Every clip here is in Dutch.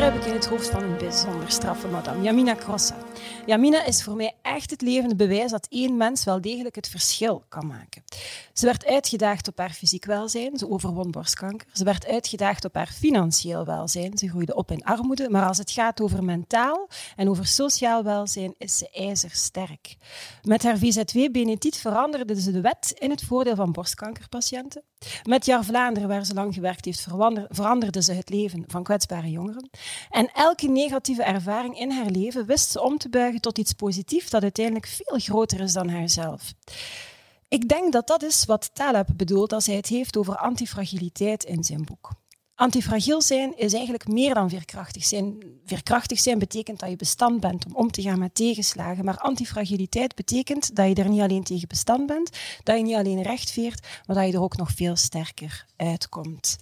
kruip ik in het hoofd van een bijzonder straffe madame, Yamina Crossa. Yamina is voor mij echt het levende bewijs dat één mens wel degelijk het verschil kan maken. Ze werd uitgedaagd op haar fysiek welzijn, ze overwon borstkanker. Ze werd uitgedaagd op haar financieel welzijn, ze groeide op in armoede. Maar als het gaat over mentaal en over sociaal welzijn, is ze ijzersterk. Met haar VZW Benetiet veranderde ze de wet in het voordeel van borstkankerpatiënten. Met Jar Vlaanderen, waar ze lang gewerkt heeft, veranderde ze het leven van kwetsbare jongeren. En elke negatieve ervaring in haar leven wist ze om te buigen tot iets positiefs dat uiteindelijk veel groter is dan haarzelf. Ik denk dat dat is wat Taleb bedoelt als hij het heeft over antifragiliteit in zijn boek. Antifragiel zijn is eigenlijk meer dan veerkrachtig zijn. Veerkrachtig zijn betekent dat je bestand bent om om te gaan met tegenslagen. Maar antifragiliteit betekent dat je er niet alleen tegen bestand bent, dat je niet alleen recht veert, maar dat je er ook nog veel sterker uitkomt.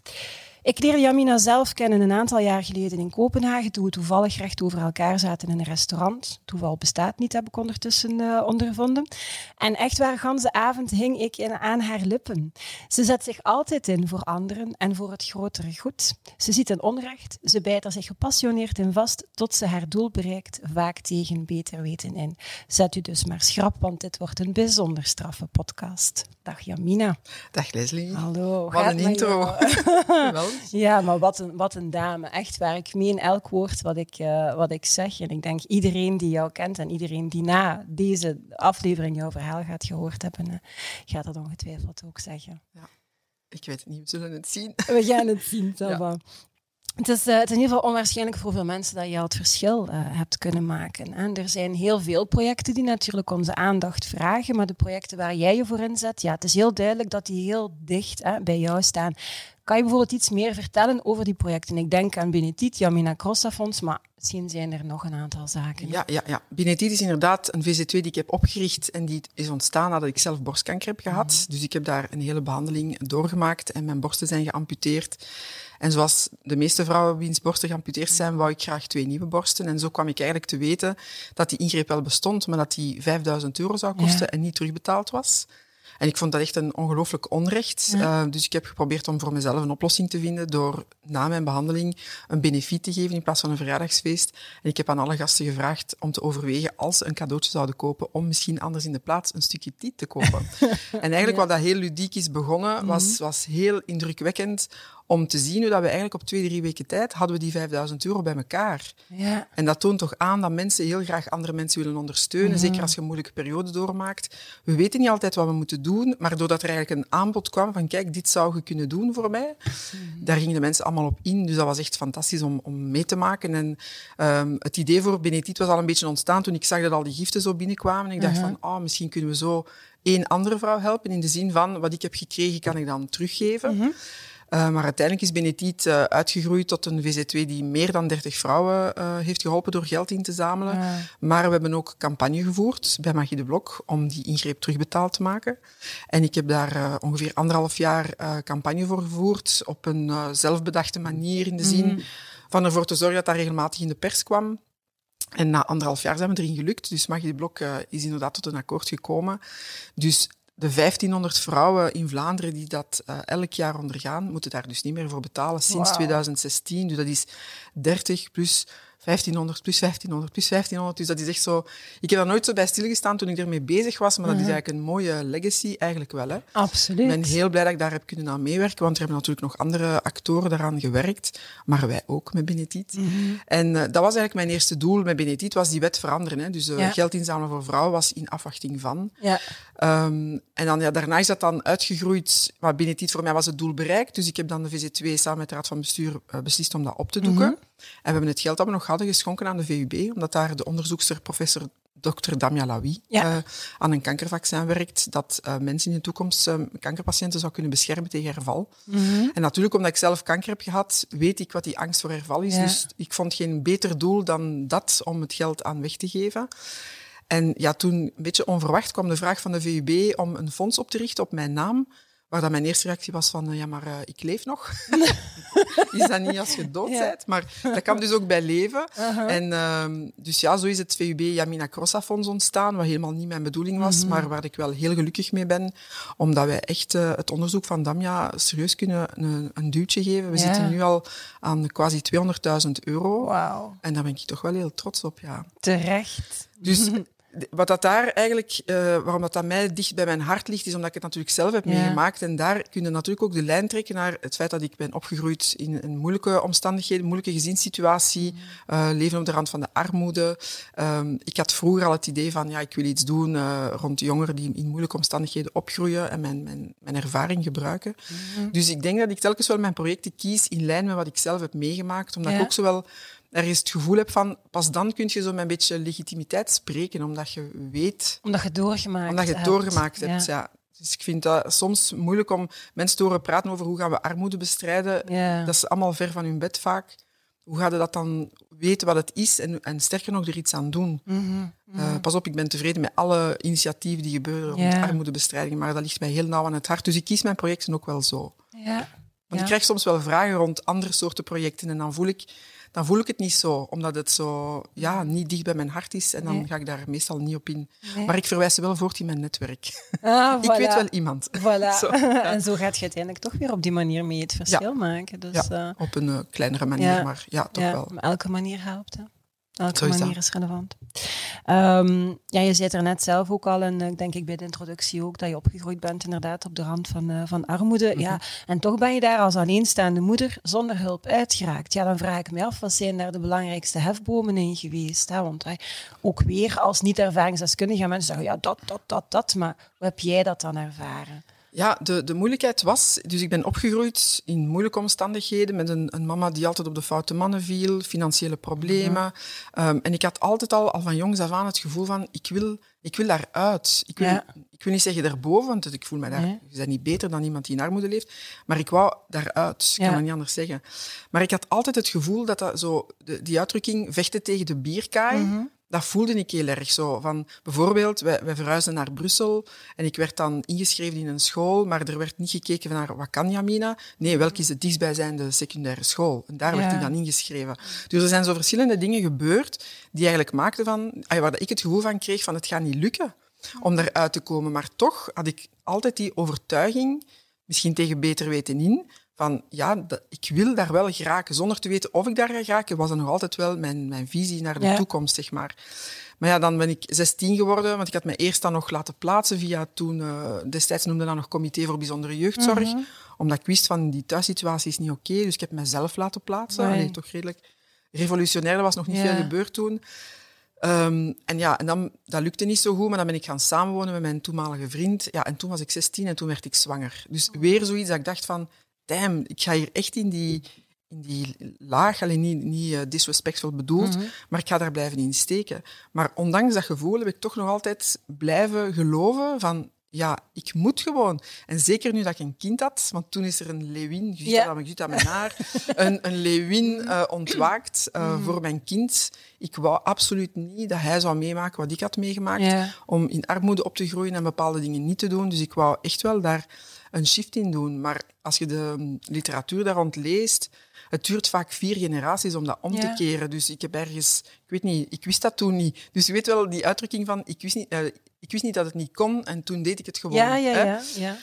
Ik leerde Jamina zelf kennen een aantal jaar geleden in Kopenhagen, toen we toevallig recht over elkaar zaten in een restaurant. Toeval bestaat niet, heb ik ondertussen uh, ondervonden. En echt waar, ganse avond hing ik in, aan haar lippen. Ze zet zich altijd in voor anderen en voor het grotere goed. Ze ziet een onrecht, ze bijt er zich gepassioneerd in vast tot ze haar doel bereikt, vaak tegen beter weten in. Zet u dus maar schrap, want dit wordt een bijzonder straffe podcast. Dag Jamina. Dag Leslie. Hallo. Wat een intro. ja, maar wat een, wat een dame. Echt waar. Ik meen elk woord wat ik, uh, wat ik zeg. En ik denk iedereen die jou kent en iedereen die na deze aflevering jouw verhaal gaat gehoord hebben, uh, gaat dat ongetwijfeld ook zeggen. Ja. Ik weet het niet, we zullen het zien. We gaan het zien, ja. Het is, uh, het is in ieder geval onwaarschijnlijk voor veel mensen dat je al het verschil uh, hebt kunnen maken. En er zijn heel veel projecten die natuurlijk onze aandacht vragen, maar de projecten waar jij je voor inzet, ja, het is heel duidelijk dat die heel dicht hè, bij jou staan. Kan je bijvoorbeeld iets meer vertellen over die projecten? Ik denk aan Benetit, Jamina Crossa Fonds, maar misschien zijn er nog een aantal zaken. Ja, ja, ja. Benetit is inderdaad een VZ2 die ik heb opgericht en die is ontstaan nadat ik zelf borstkanker heb gehad. Mhm. Dus ik heb daar een hele behandeling doorgemaakt en mijn borsten zijn geamputeerd. En zoals de meeste vrouwen wiens borsten geamputeerd zijn, wou ik graag twee nieuwe borsten. En zo kwam ik eigenlijk te weten dat die ingreep wel bestond, maar dat die 5000 euro zou kosten en niet terugbetaald was. En ik vond dat echt een ongelooflijk onrecht. Uh, dus ik heb geprobeerd om voor mezelf een oplossing te vinden door na mijn behandeling een benefiet te geven in plaats van een verjaardagsfeest. En ik heb aan alle gasten gevraagd om te overwegen als ze een cadeautje zouden kopen, om misschien anders in de plaats een stukje tiet te kopen. en eigenlijk wat dat heel ludiek is begonnen, was, mhm. was heel indrukwekkend om te zien hoe dat we eigenlijk op twee, drie weken tijd hadden we die 5000 euro bij elkaar. Ja. En dat toont toch aan dat mensen heel graag andere mensen willen ondersteunen, mhm. zeker als je een moeilijke periode doormaakt. We weten niet altijd wat we moeten doen, maar doordat er eigenlijk een aanbod kwam van kijk, dit zou je kunnen doen voor mij, mhm. daar gingen de mensen allemaal op in. Dus dat was echt fantastisch om, om mee te maken. En um, het idee voor Benetit was al een beetje ontstaan toen ik zag dat al die giften zo binnenkwamen. Ik dacht mhm. van, oh, misschien kunnen we zo één andere vrouw helpen, in de zin van, wat ik heb gekregen, kan ik dan teruggeven. Uh, maar uiteindelijk is Benetit uh, uitgegroeid tot een VZ2 die meer dan 30 vrouwen uh, heeft geholpen door geld in te zamelen. Maar we hebben ook campagne gevoerd bij Magie de Blok om die ingreep terugbetaald te maken. En ik heb daar ongeveer anderhalf jaar campagne voor gevoerd op een zelfbedachte manier in de zin mm. van ervoor te zorgen dat dat regelmatig in de pers kwam. En na anderhalf jaar zijn we erin gelukt. Dus Magie de Blok is inderdaad tot een akkoord gekomen. Dus de 1500 vrouwen in Vlaanderen die dat uh, elk jaar ondergaan, moeten daar dus niet meer voor betalen sinds 2016. Dus dat is 30 plus 1500 plus 1500 plus 1500. Dus dat is echt zo... Ik heb daar nooit zo bij stilgestaan toen ik ermee bezig was, maar dat is mhm. eigenlijk een mooie legacy, eigenlijk wel. Hè. Absoluut. Ik ben heel blij dat ik daar heb kunnen aan meewerken, want er hebben natuurlijk nog andere actoren daaraan gewerkt, maar wij ook met Benetit. Mhm. En uh, dat was eigenlijk mijn eerste doel met Benetit, was die wet veranderen. Hè. Dus uh, geld inzamelen voor vrouwen was in afwachting van. Ja. Um, en dan, ja, daarna is dat dan uitgegroeid, maar Benetit voor mij was het doel bereikt, dus ik heb dan de VZ2 samen met de Raad van Bestuur uh, beslist om dat op te doeken. Mhm. En we hebben het geld dat we nog hadden geschonken aan de VUB, omdat daar de onderzoekster professor Dr. Damia Lawi uh, aan een kankervaccin werkt, dat uh, mensen in de toekomst uh, kankerpatiënten zou kunnen beschermen tegen herval. Mm En natuurlijk, omdat ik zelf kanker heb gehad, weet ik wat die angst voor herval is. Dus ik vond geen beter doel dan dat om het geld aan weg te geven. En ja, toen, een beetje onverwacht, kwam de vraag van de VUB om een fonds op te richten op mijn naam. Waar dat mijn eerste reactie was van, ja, maar uh, ik leef nog. is dat niet als je dood bent? Maar dat kan dus ook bij leven. Uh -huh. En uh, dus ja, zo is het VUB Jamina Crossa Fonds ontstaan, wat helemaal niet mijn bedoeling was, mm -hmm. maar waar ik wel heel gelukkig mee ben, omdat wij echt uh, het onderzoek van Damja serieus kunnen een, een duwtje geven. We ja. zitten nu al aan quasi 200.000 euro. Wow. En daar ben ik toch wel heel trots op, ja. Terecht. Dus wat dat daar eigenlijk, uh, waarom dat, dat mij dicht bij mijn hart ligt, is omdat ik het natuurlijk zelf heb ja. meegemaakt. En daar kun je natuurlijk ook de lijn trekken naar het feit dat ik ben opgegroeid in een moeilijke omstandigheden, moeilijke gezinssituatie, uh, leven op de rand van de armoede. Um, ik had vroeger al het idee van, ja, ik wil iets doen uh, rond jongeren die in moeilijke omstandigheden opgroeien en mijn, mijn, mijn ervaring gebruiken. Mm -hmm. Dus ik denk dat ik telkens wel mijn projecten kies in lijn met wat ik zelf heb meegemaakt, omdat ja. ik ook zowel ergens het gevoel heb van, pas dan kun je zo met een beetje legitimiteit spreken, omdat je weet... Omdat je het doorgemaakt Omdat je het doorgemaakt hebt, ja. ja. Dus ik vind dat soms moeilijk om mensen te horen praten over hoe gaan we armoede bestrijden. Ja. Dat is allemaal ver van hun bed vaak. Hoe ga je dat dan weten wat het is en, en sterker nog er iets aan doen? Mm -hmm. uh, pas op, ik ben tevreden met alle initiatieven die gebeuren rond Ja. armoedebestrijding, maar dat ligt mij heel nauw aan het hart. Dus ik kies mijn projecten ook wel zo. Ja. Want ik krijg soms wel vragen rond andere soorten projecten en dan voel ik dan voel ik het niet zo, omdat het zo ja, niet dicht bij mijn hart is. En dan Nee. ga ik daar meestal niet op in. Nee. Maar ik verwijs ze wel voort in mijn netwerk. Ah, Ik voilà. weet wel iemand. Voilà. Zo, En zo gaat je uiteindelijk toch weer op die manier mee het verschil maken. Dus, Ja, eh, op een eh, kleinere manier, maar ja, toch wel. maar elke manier helpt. Hè. Elke Zo manier is relevant. Ehm, ja, je zei er net zelf ook al, en eh, denk ik bij de introductie ook, dat je opgegroeid bent inderdaad op de rand van, eh, van armoede. Mhm. ja, en toch ben je daar als alleenstaande moeder zonder hulp uitgeraakt. Ja, dan vraag ik me af, wat zijn daar de belangrijkste hefbomen in geweest? Hè? Want hè, ook weer als niet-ervaringsdeskundige mensen zeggen, ja, dat, dat, dat, dat. Maar hoe heb jij dat dan ervaren? Ja, de, de moeilijkheid was... Dus ik ben opgegroeid in moeilijke omstandigheden met een, een mama die altijd op de foute mannen viel, financiële problemen. Um, en ik had altijd al, al van jongs af aan het gevoel van, ik wil, ik wil daaruit. Ik wil, Ja. ik wil niet zeggen daarboven, want ik voel me daar... Nee. Je bent niet beter dan iemand die in armoede leeft. Maar ik wou daaruit. Ik Ja. kan het niet anders zeggen. Maar ik had altijd het gevoel dat dat zo... De, die uitdrukking, vechten tegen de bierkaai... Mhm. Dat voelde ik heel erg zo. Van, bijvoorbeeld, wij, wij verhuisden naar Brussel en ik werd dan ingeschreven in een school, maar er werd niet gekeken naar wat kan Jamina? Nee, welke is de dichtstbijzijnde secundaire school? En daar werd ik dan ingeschreven. Dus er zijn zo verschillende dingen gebeurd die eigenlijk maakten van, waar ik het gevoel van kreeg van het gaat niet lukken om eruit te komen. Maar toch had ik altijd die overtuiging, misschien tegen beter weten in, van ja, ik wil daar wel geraken. Zonder te weten of ik daar ga geraken, was dat nog altijd wel mijn, mijn visie naar de Ja. toekomst, zeg maar. Maar ja, dan ben ik 16 geworden, want ik had me eerst dan nog laten plaatsen via toen, eh, destijds noemde dat nog Comité voor Bijzondere Jeugdzorg, Mhm. omdat ik wist van die thuissituatie is niet oké, dus ik heb mezelf laten plaatsen. Allee, toch redelijk revolutionair, er was nog niet Ja. veel gebeurd toen. Ehm, en ja, en dan, dat lukte niet zo goed, maar dan ben ik gaan samenwonen met mijn toenmalige vriend. Ja, en toen was ik 16 en toen werd ik zwanger. Dus weer zoiets dat ik dacht van, damn, ik ga hier echt in die, in die laag, alleen niet, niet eh, disrespectful bedoeld, Mhm. maar ik ga daar blijven in steken. Maar ondanks dat gevoel heb ik toch nog altijd blijven geloven van, ja, ik moet gewoon. En zeker nu dat ik een kind had, want toen is er een leeuwin, je Ja. ziet dat met haar, een, een leeuwin eh, ontwaakt eh, Mhm. voor mijn kind. Ik wou absoluut niet dat hij zou meemaken wat ik had meegemaakt, Ja. om in armoede op te groeien en bepaalde dingen niet te doen. Dus ik wou echt wel daar een shift in doen. Maar als je de literatuur daar rond leest, het duurt vaak vier generaties om dat om Ja. te keren. Dus ik heb ergens, ik weet niet, ik wist dat toen niet. Dus je weet wel die uitdrukking van, ik wist niet, eh, ik wist niet dat het niet kon en toen deed ik het gewoon. Ja, ja, hè. ja. ja.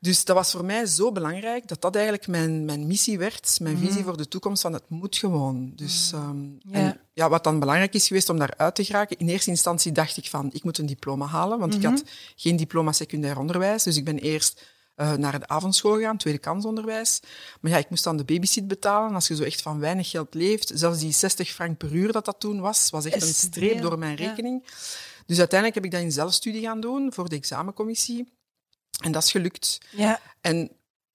Dus dat was voor mij zo belangrijk dat dat eigenlijk mijn, mijn missie werd, mijn visie voor de toekomst van het moet gewoon. Dus, ehm, Ja. En ja, wat dan belangrijk is geweest om daaruit te geraken, in eerste instantie dacht ik van, ik moet een diploma halen, want ik had geen diploma secundair onderwijs. Dus ik ben eerst eh, naar de avondschool gegaan, tweede kansonderwijs. Maar ja, ik moest dan de babysit betalen. Als je zo echt van weinig geld leeft, zelfs die 60 frank per uur dat dat toen was, was echt een streep door mijn ja. rekening. Dus uiteindelijk heb ik dat in zelfstudie gaan doen voor de examencommissie. En dat is gelukt. ja. En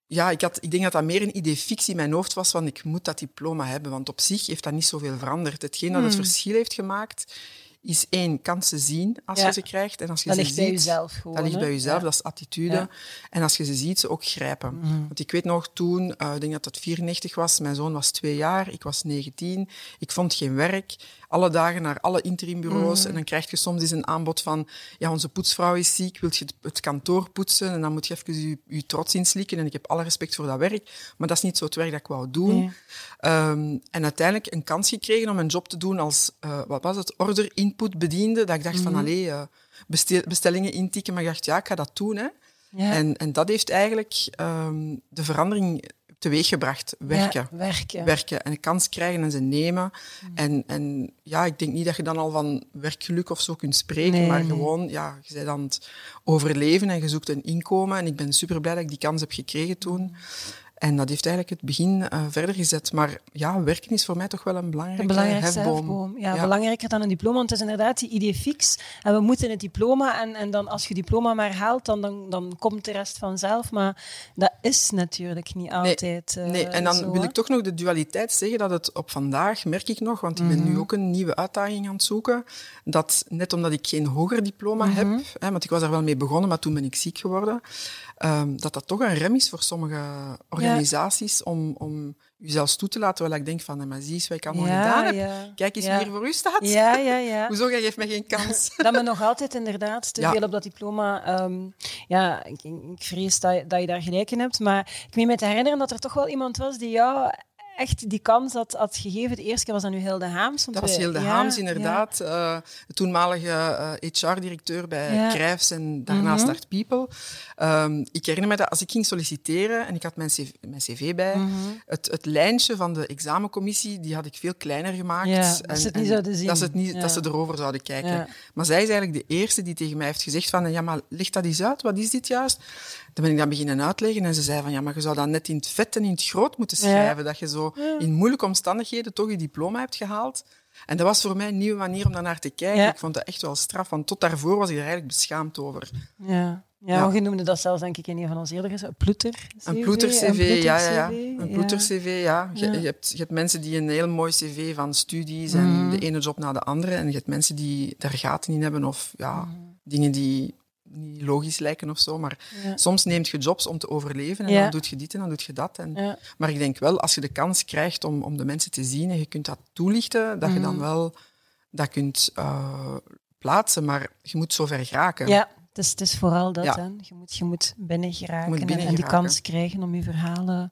ja, ik, had, ik denk dat dat meer een idee fictie in mijn hoofd was van ik moet dat diploma hebben, want op zich heeft dat niet zoveel veranderd. Hetgeen dat het Hmm. verschil heeft gemaakt, is één, kansen zien als je ze krijgt. En als je dat ze ligt ziet, bij jezelf gewoon. Dat ligt bij jezelf, ja. dat is attitude. En als je ze ziet, ze ook grijpen. Mhm. Want ik weet nog toen, uh, ik denk dat het 94 was, mijn zoon was twee jaar, ik was 19, ik vond geen werk. Alle dagen naar alle interimbureaus Mhm. en dan krijg je soms eens een aanbod van ja, onze poetsvrouw is ziek, wilt je het kantoor poetsen? En dan moet je even je, je trots inslikken en ik heb alle respect voor dat werk, maar dat is niet zo het werk dat ik wou doen. Um, en uiteindelijk een kans gekregen om een job te doen als, uh, wat was het, order input bediende, dat ik dacht van, Mhm. allee, uh, bestel, bestellingen intikken, maar ik dacht, ja, ik ga dat doen, hè. Ja. En, en dat heeft eigenlijk um, de verandering teweeggebracht. Werken. Ja, werken. werken. En een kans krijgen en ze nemen. En, en ja, ik denk niet dat je dan al van werkgeluk of zo kunt spreken, Nee, maar nee. gewoon, ja, je bent aan het overleven en je zoekt een inkomen. En ik ben super blij dat ik die kans heb gekregen toen. En dat heeft eigenlijk het begin uh, verder gezet. Maar ja, werken is voor mij toch wel een belangrijke hefboom. hefboom. Ja, belangrijker dan een diploma. Want het is inderdaad die idee fix. En we moeten het diploma. En, en dan als je diploma maar haalt, dan, dan, dan komt de rest vanzelf. Maar dat is natuurlijk niet altijd nee, uh, nee. En dan zo, wil hè? ik toch nog de dualiteit zeggen dat het op vandaag, merk ik nog, want ik ben Mhm. nu ook een nieuwe uitdaging aan het zoeken, dat net omdat ik geen hoger diploma Mhm. heb, hè, want ik was er wel mee begonnen, maar toen ben ik ziek geworden, um, dat dat toch een rem is voor sommige organisaties om, om jezelf toe te laten, terwijl ik denk van, maar zie eens wat ik allemaal Ja, gedaan heb. ja. Kijk eens wie hier voor u staat. Ja, ja, ja. Hoezo, jij geeft mij geen kans? dat me nog altijd inderdaad te veel op dat diploma. ehm, ja, ik, ik vrees dat, dat je daar gelijk in hebt. Maar ik meen me te herinneren dat er toch wel iemand was die jou echt die kans had, had gegeven. De eerste keer was dat nu Hilde Haams. Dat was Hilde ja, Haams, inderdaad. eh, de toenmalige eh, HR-directeur bij Ja. En daarna Mhm. Start People. Ehm, ik herinner me dat als ik ging solliciteren en ik had mijn cv, mijn cv bij, Mhm. het, het lijntje van de examencommissie die had ik veel kleiner gemaakt. Ja, dat ze het niet zouden zien. Dat ze, het niet, Ja. dat ze erover zouden kijken. Ja. Maar zij is eigenlijk de eerste die tegen mij heeft gezegd van ja, maar leg dat eens uit, wat is dit juist? Dan ben ik dat beginnen uitleggen en ze zei van ja, maar je zou dat net in het vet en in het groot moeten Ja. schrijven. Dat je zo in moeilijke omstandigheden toch je diploma hebt gehaald. En dat was voor mij een nieuwe manier om daarnaar te kijken. Ja. Ik vond dat echt wel straf, want tot daarvoor was ik er eigenlijk beschaamd over. Ja. Ja, je noemde dat zelfs denk ik in een van onze eerdere een ploeter. Een ploeter-cv, ja, ja, ja. Een ploeter-cv, ja. Je, Ja. je, hebt, je hebt mensen die een heel mooi cv van studies en Mhm. de ene job na de andere. En je hebt mensen die daar gaten in hebben of ja, Mhm. dingen die niet logisch lijken of zo. Maar Ja. soms neemt je jobs om te overleven en Ja. dan doe je dit en dan doe je dat. En, Ja. Maar ik denk wel, als je de kans krijgt om, om de mensen te zien en je kunt dat toelichten, dat je dan Mhm. wel dat kunt eh, plaatsen. Maar je moet zover geraken. Ja, het is, het is vooral dat. Ja. Hè. Je, moet, je moet binnen geraken, Je moet binnen en, en die geraken. kans krijgen om je verhalen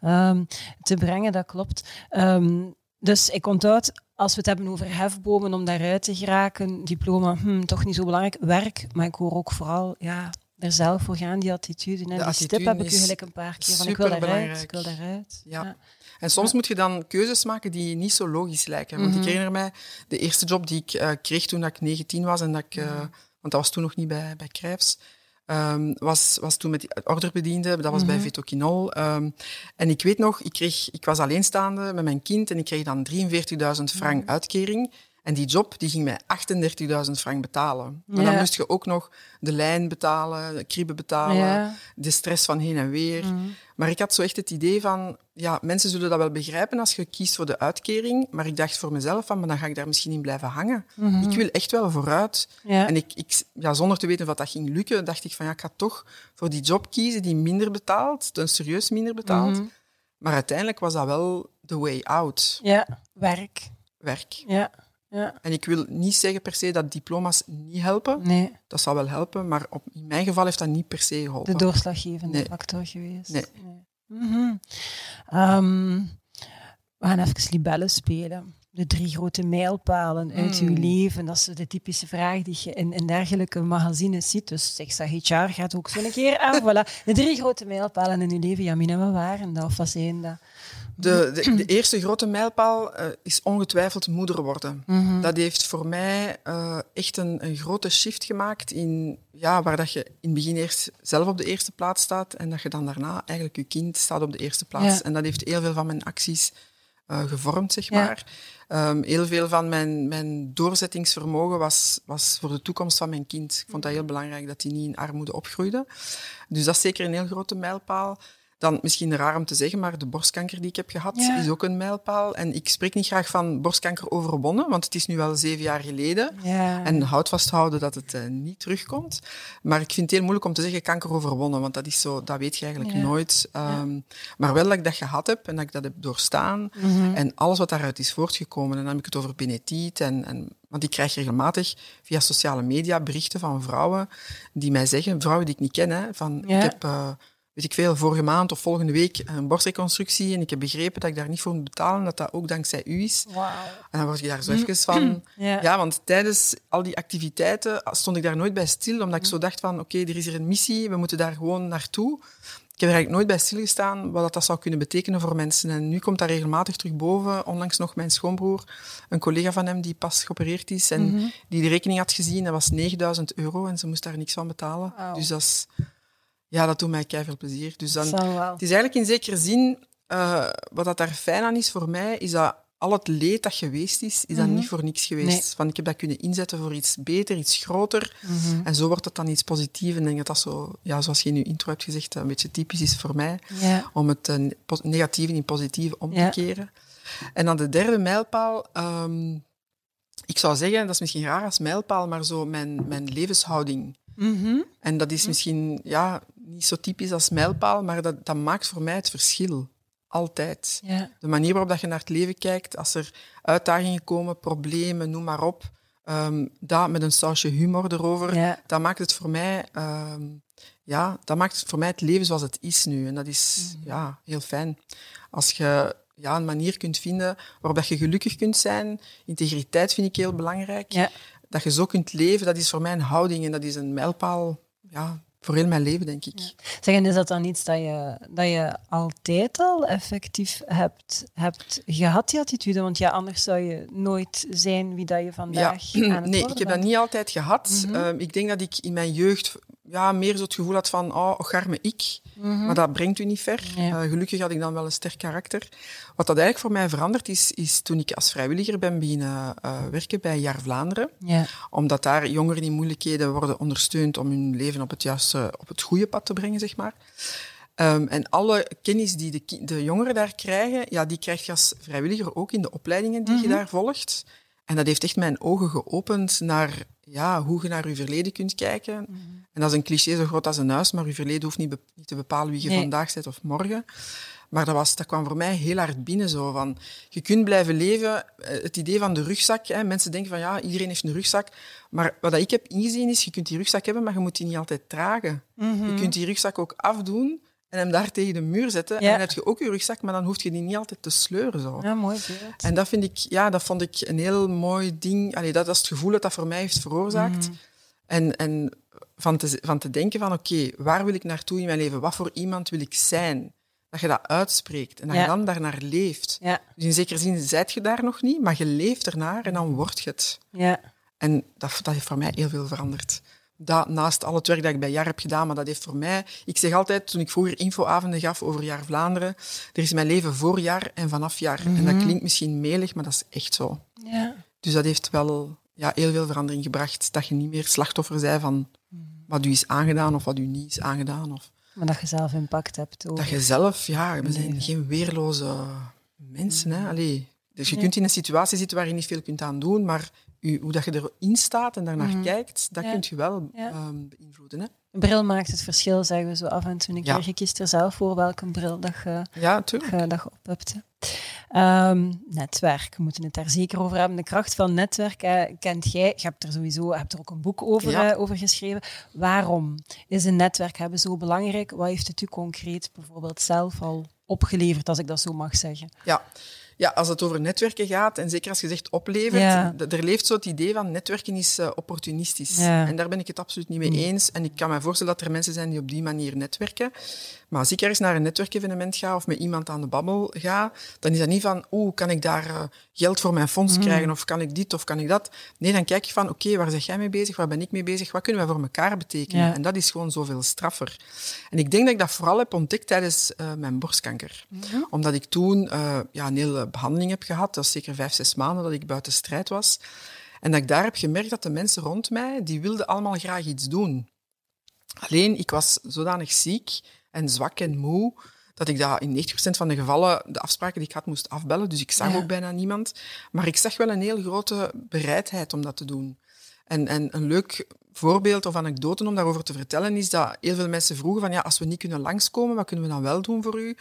ehm, te brengen, dat klopt. Ehm, dus ik onthoud, als we het hebben over hefbomen om daaruit te geraken, diploma, hm, toch niet zo belangrijk. Werk, maar ik hoor ook vooral, ja, er zelf voor gaan, die attitude. En die stip heb ik u gelijk een paar keer van, ik wil daaruit, ik wil daaruit. Ja. En soms moet je dan keuzes maken die niet zo logisch lijken. Want Mhm. ik herinner mij, de eerste job die ik eh, kreeg toen ik 19 was, en dat ik, eh, Mhm. want dat was toen nog niet bij, bij Crijfs, ehm, was, was toen met die orderbediende, dat was bij Mhm. Vetoquinol. ehm, en ik weet nog, ik, kreeg, ik was alleenstaande met mijn kind en ik kreeg dan 43.000 frank Mhm. uitkering. En die job die ging mij 38.000 frank betalen. Maar dan moest je ook nog de lijn betalen, de kribben betalen, Ja. de stress van heen en weer. Mhm. Maar ik had zo echt het idee van, ja, mensen zullen dat wel begrijpen als je kiest voor de uitkering. Maar ik dacht voor mezelf van, maar dan ga ik daar misschien in blijven hangen. Mhm. Ik wil echt wel vooruit. Ja. En ik, ik, ja, zonder te weten of dat ging lukken, dacht ik van, ja, ik ga toch voor die job kiezen die minder betaalt, dan serieus minder betaalt. Mhm. Maar uiteindelijk was dat wel the way out, ja, werk. werk. Ja, ja. En ik wil niet zeggen per se dat diploma's niet helpen. Nee, Dat zal wel helpen, maar op, in mijn geval heeft dat niet per se geholpen. de doorslaggevende Nee. factor geweest. Nee. Mhm. Ehm, we gaan even libellen spelen. De drie grote mijlpalen uit Hmm. uw leven. Dat is de typische vraag die je in, in dergelijke magazines ziet. Dus zeg, zeg HR gaat ook zo'n keer aan. Voilà. De drie grote mijlpalen in uw leven. Jamina, wat waren dat? Of wat zijn dat? De, de, de eerste grote mijlpaal eh, is ongetwijfeld moeder worden. Mhm. Dat heeft voor mij eh, echt een, een grote shift gemaakt in ja, waar dat je in het begin eerst zelf op de eerste plaats staat en dat je dan daarna eigenlijk je kind staat op de eerste plaats. Ja. En dat heeft heel veel van mijn acties eh, gevormd, zeg Ja. maar. Ehm, heel veel van mijn, mijn doorzettingsvermogen was, was voor de toekomst van mijn kind. Ik vond dat heel belangrijk dat hij niet in armoede opgroeide. Dus dat is zeker een heel grote mijlpaal. Dan misschien raar om te zeggen, maar de borstkanker die ik heb gehad Ja. is ook een mijlpaal. En ik spreek niet graag van borstkanker overwonnen, want het is nu wel zeven jaar geleden. Ja. En houd vasthouden dat het eh, niet terugkomt. Maar ik vind het heel moeilijk om te zeggen kanker overwonnen, want dat is zo, dat weet je eigenlijk Ja. nooit. Ehm, Maar wel dat ik dat gehad heb en dat ik dat heb doorstaan. Mhm. En alles wat daaruit is voortgekomen. En dan heb ik het over benetiet. En, en, want ik krijg regelmatig via sociale media berichten van vrouwen die mij zeggen, vrouwen die ik niet ken, hè, van Ja. ik heb, eh, weet ik veel, vorige maand of volgende week een borstreconstructie en ik heb begrepen dat ik daar niet voor moet betalen, dat dat ook dankzij u is. En dan word je daar zo even van... Ja. Ja, want tijdens al die activiteiten stond ik daar nooit bij stil, omdat ik zo dacht van, oké, er is hier een missie, we moeten daar gewoon naartoe. Ik heb er eigenlijk nooit bij stilgestaan wat dat, zou kunnen betekenen voor mensen. En nu komt dat regelmatig terug boven. Onlangs nog mijn schoonbroer, een collega van hem die pas geopereerd is en die de rekening had gezien, dat was 9000 euro en ze moest daar niks van betalen. Dus dat is... Ja, dat doet mij veel plezier. Dus dan, het is eigenlijk in zekere zin, eh, wat dat daar fijn aan is voor mij, is dat al het leed dat geweest is, is dat niet voor niks geweest. Nee. Van, ik heb dat kunnen inzetten voor iets beter, iets groter. Mhm. En zo wordt het dan iets positiefs. En ik denk dat dat zo, ja, zoals je in je intro hebt gezegd, een beetje typisch is voor mij. Ja. Om het eh, negatieve in positief om Ja. te keren. En dan de derde mijlpaal. ehm, ik zou zeggen, dat is misschien raar als mijlpaal, maar zo mijn, mijn levenshouding. Mhm. En dat is misschien ja, niet zo typisch als mijlpaal, maar dat, dat maakt voor mij het verschil. Altijd. Ja. De manier waarop dat je naar het leven kijkt, als er uitdagingen komen, problemen, noem maar op, ehm, dat met een sausje humor erover, Ja. dat maakt het voor mij, ehm, ja, dat maakt het voor mij het leven zoals het is nu. En dat is ja, heel fijn. Als je ja, een manier kunt vinden waarop dat je gelukkig kunt zijn, integriteit vind ik heel belangrijk. Ja. Dat je zo kunt leven, dat is voor mij een houding en dat is een mijlpaal ja, voor heel mijn leven, denk ik. Zeg, en is dat dan iets dat je, dat je altijd al effectief hebt, hebt gehad, die attitude? Want ja, anders zou je nooit zijn wie dat je vandaag aan het nee, ik heb dat niet altijd gehad. Mhm. Ehm, ik denk dat ik in mijn jeugd ja, meer zo het gevoel had van, oh, garme ik. Maar dat brengt u niet ver. Mhm. Ja. Eh, gelukkig had ik dan wel een sterk karakter. Wat dat eigenlijk voor mij veranderd is, is toen ik als vrijwilliger ben beginnen eh, werken bij Jaar Vlaanderen. Ja. Omdat daar jongeren in moeilijkheden worden ondersteund om hun leven op het juiste, op het goede pad te brengen, zeg maar. Ehm, en alle kennis die de, de jongeren daar krijgen, ja, die krijg je als vrijwilliger ook in de opleidingen die je daar volgt. En dat heeft echt mijn ogen geopend naar ja, hoe je naar je verleden kunt kijken. En dat is een cliché zo groot als een huis, maar je verleden hoeft niet, be- niet te bepalen wie je Nee. vandaag bent of morgen. Maar dat, was, dat kwam voor mij heel hard binnen. Zo, van, je kunt blijven leven. Eh, Het idee van de rugzak. Hè, mensen denken van ja, iedereen heeft een rugzak. Maar wat ik heb ingezien is, je kunt die rugzak hebben, maar je moet die niet altijd dragen. Je kunt die rugzak ook afdoen en hem daar tegen de muur zetten. Ja. En dan heb je ook je rugzak, maar dan hoef je die niet altijd te sleuren. Zo. ja, mooi beeld. En dat, vind ik, ja, dat vond ik een heel mooi ding. Allee, dat is het gevoel dat dat voor mij heeft veroorzaakt. En, en van, te, van te denken van, oké, waar wil ik naartoe in mijn leven? Wat voor iemand wil ik zijn? Dat je dat uitspreekt en dat je dan daarnaar leeft. Dus in zekere zin zijt je daar nog niet, maar je leeft ernaar en dan word je het. ja. En dat, dat heeft voor mij heel veel veranderd. Dat, naast al het werk dat ik bij JAR heb gedaan, maar dat heeft voor mij... Ik zeg altijd, toen ik vroeger infoavonden gaf over Jaar Vlaanderen, er is mijn leven voor jaar en vanaf jaar. En dat klinkt misschien melig, maar dat is echt zo. ja. Dus dat heeft wel ja, heel veel verandering gebracht. Dat je niet meer slachtoffer bent van wat u is aangedaan of wat u niet is aangedaan. Of Maar dat je zelf impact hebt over. dat je zelf, ja, we zijn geen weerloze mensen. Hè? Allee, dus je Nee. kunt in een situatie zitten waar je niet veel kunt aan doen, maar u, hoe dat je erin staat en daarnaar kijkt, dat Ja. kun je wel Ja. ehm, beïnvloeden. Hè? Een bril maakt het verschil, zeggen we zo af en toe een Ja. Je kiest er zelf voor welke bril dat je, Ja, natuurlijk. dat je, dat je op hebt. hè. Ehm, netwerk, we moeten het daar zeker over hebben. De kracht van netwerk eh, kent jij. Je hebt er sowieso hebt er ook een boek over, Ja. eh, over geschreven. Waarom is een netwerk hebben zo belangrijk? Wat heeft het u concreet bijvoorbeeld zelf al opgeleverd, als ik dat zo mag zeggen? Ja. ja, als het over netwerken gaat, en zeker als je zegt oplevert, Ja. er leeft zo het idee van netwerken is eh, opportunistisch. Ja. En daar ben ik het absoluut niet mee eens. En ik kan me voorstellen dat er mensen zijn die op die manier netwerken. Maar als ik ergens naar een netwerkevenement ga of met iemand aan de babbel ga, dan is dat niet van, oeh, kan ik daar eh, geld voor mijn fonds krijgen of kan ik dit of kan ik dat? Nee, dan kijk je van, oké, waar zeg jij mee bezig? Waar ben ik mee bezig? Wat kunnen wij voor elkaar betekenen? Ja. En dat is gewoon zoveel straffer. En ik denk dat ik dat vooral heb ontdekt tijdens eh, mijn borstkanker. Omdat ik toen eh, ja, een hele behandeling heb gehad. Dat is zeker vijf, zes maanden dat ik buiten strijd was. En dat ik daar heb gemerkt dat de mensen rond mij, die wilden allemaal graag iets doen. Alleen, ik was zodanig ziek en zwak en moe, dat ik dat in 90% van de gevallen de afspraken die ik had moest afbellen. Dus ik zag Ja. ook bijna niemand. Maar ik zag wel een heel grote bereidheid om dat te doen. En, en een leuk voorbeeld of anekdote om daarover te vertellen is dat heel veel mensen vroegen van ja, als we niet kunnen langskomen, wat kunnen we dan wel doen voor u?